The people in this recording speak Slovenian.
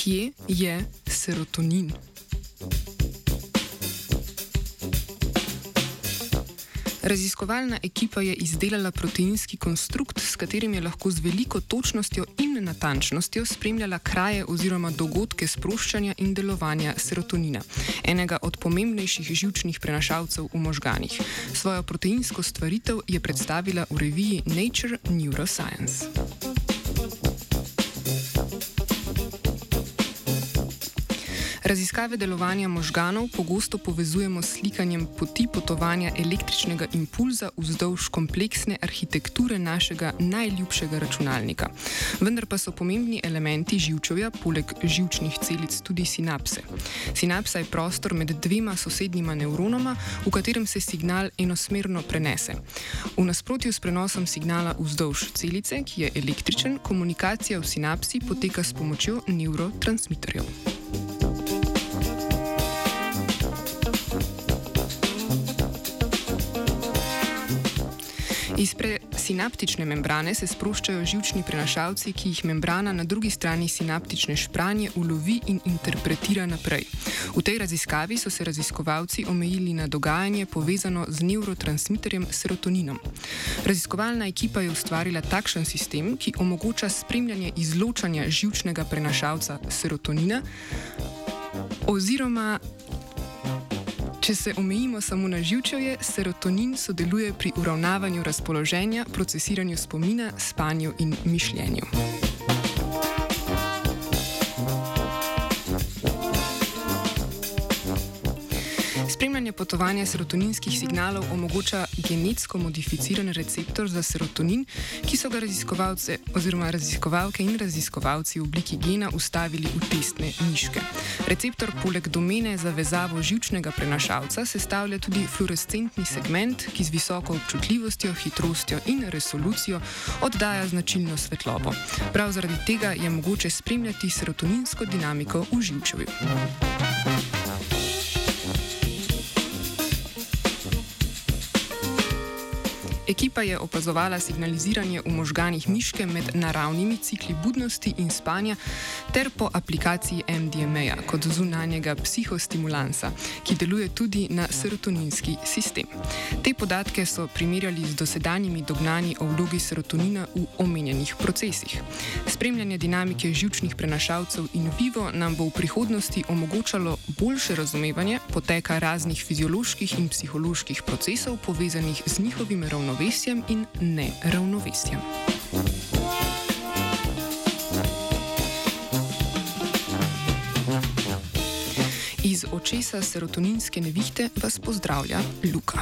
Kje je serotonin? Raziskovalna ekipa je izdelala proteinski konstrukt, s katerim je lahko z veliko točnostjo in natančnostjo spremljala kraje oziroma dogodke sproščanja in delovanja serotonina, enega od pomembnejših žilčnih prenašalcev v možganih. Svojo proteinsko stvaritev je predstavila v reviji Nature Neuroscience. Raziskave delovanja možganov pogosto povezujemo s slikanjem poti potovanja električnega impulza vzdolž kompleksne arhitekture našega najljubšega računalnika. Vendar pa so pomembni elementi živčevja, poleg živčnih celic, tudi sinapse. Sinapsa je prostor med dvema sosednjima nevronoma, v katerem se signal enosmerno prenese. V nasprotju s prenosom signala vzdolž celice, ki je električen, komunikacija v sinapsi poteka s pomočjo neurotransmiterjev. Iz presinaptične membrane se sproščajo žilčni prenašalci, ki jih membrana na drugi strani sinaptične špranje ulovi in interpretira naprej. V tej raziskavi so se raziskovalci omejili na dogajanje povezano z neurotransmiterjem serotoninom. Raziskovalna ekipa je ustvarila takšen sistem, ki omogoča spremljanje izločanja žilčnega prenašalca serotonina oziroma Če se omejimo samo na živčevje, serotonin sodeluje pri uravnavanju razpoloženja, procesiranju spomina, spanju in mišljenju. Spremljanje potovanja serotoninskih signalov omogoča genetsko modificiran receptor za serotonin, ki so ga raziskovalce oziroma raziskovalke in raziskovalci v obliki gena ustavili v testne miške. Receptor poleg domene za vezavo živčnega prenašalca sestavlja tudi fluorescentni segment, ki z visoko občutljivostjo, hitrostjo in resolucijo oddaja značilno svetlobo. Prav zaradi tega je mogoče spremljati serotoninsko dinamiko v živčevju. Ekipa je opazovala signaliziranje v možganih miške med naravnimi cikli budnosti in spanja ter po aplikaciji MDMA kot zunanjega psihostimulansa, ki deluje tudi na serotoninski sistem. Te podatke so primerjali z dosedanjimi dognani o vlogi serotonina v omenjenih procesih. Spremljanje dinamike žilčnih prenašalcev in vivo nam bo v prihodnosti omogočalo boljše razumevanje poteka raznih fizioloških in psiholoških procesov povezanih z njihovim ravnovesjem ravnovesjem in neravnovesjem. Iz očesa serotoninske nevihte vas pozdravlja Luka.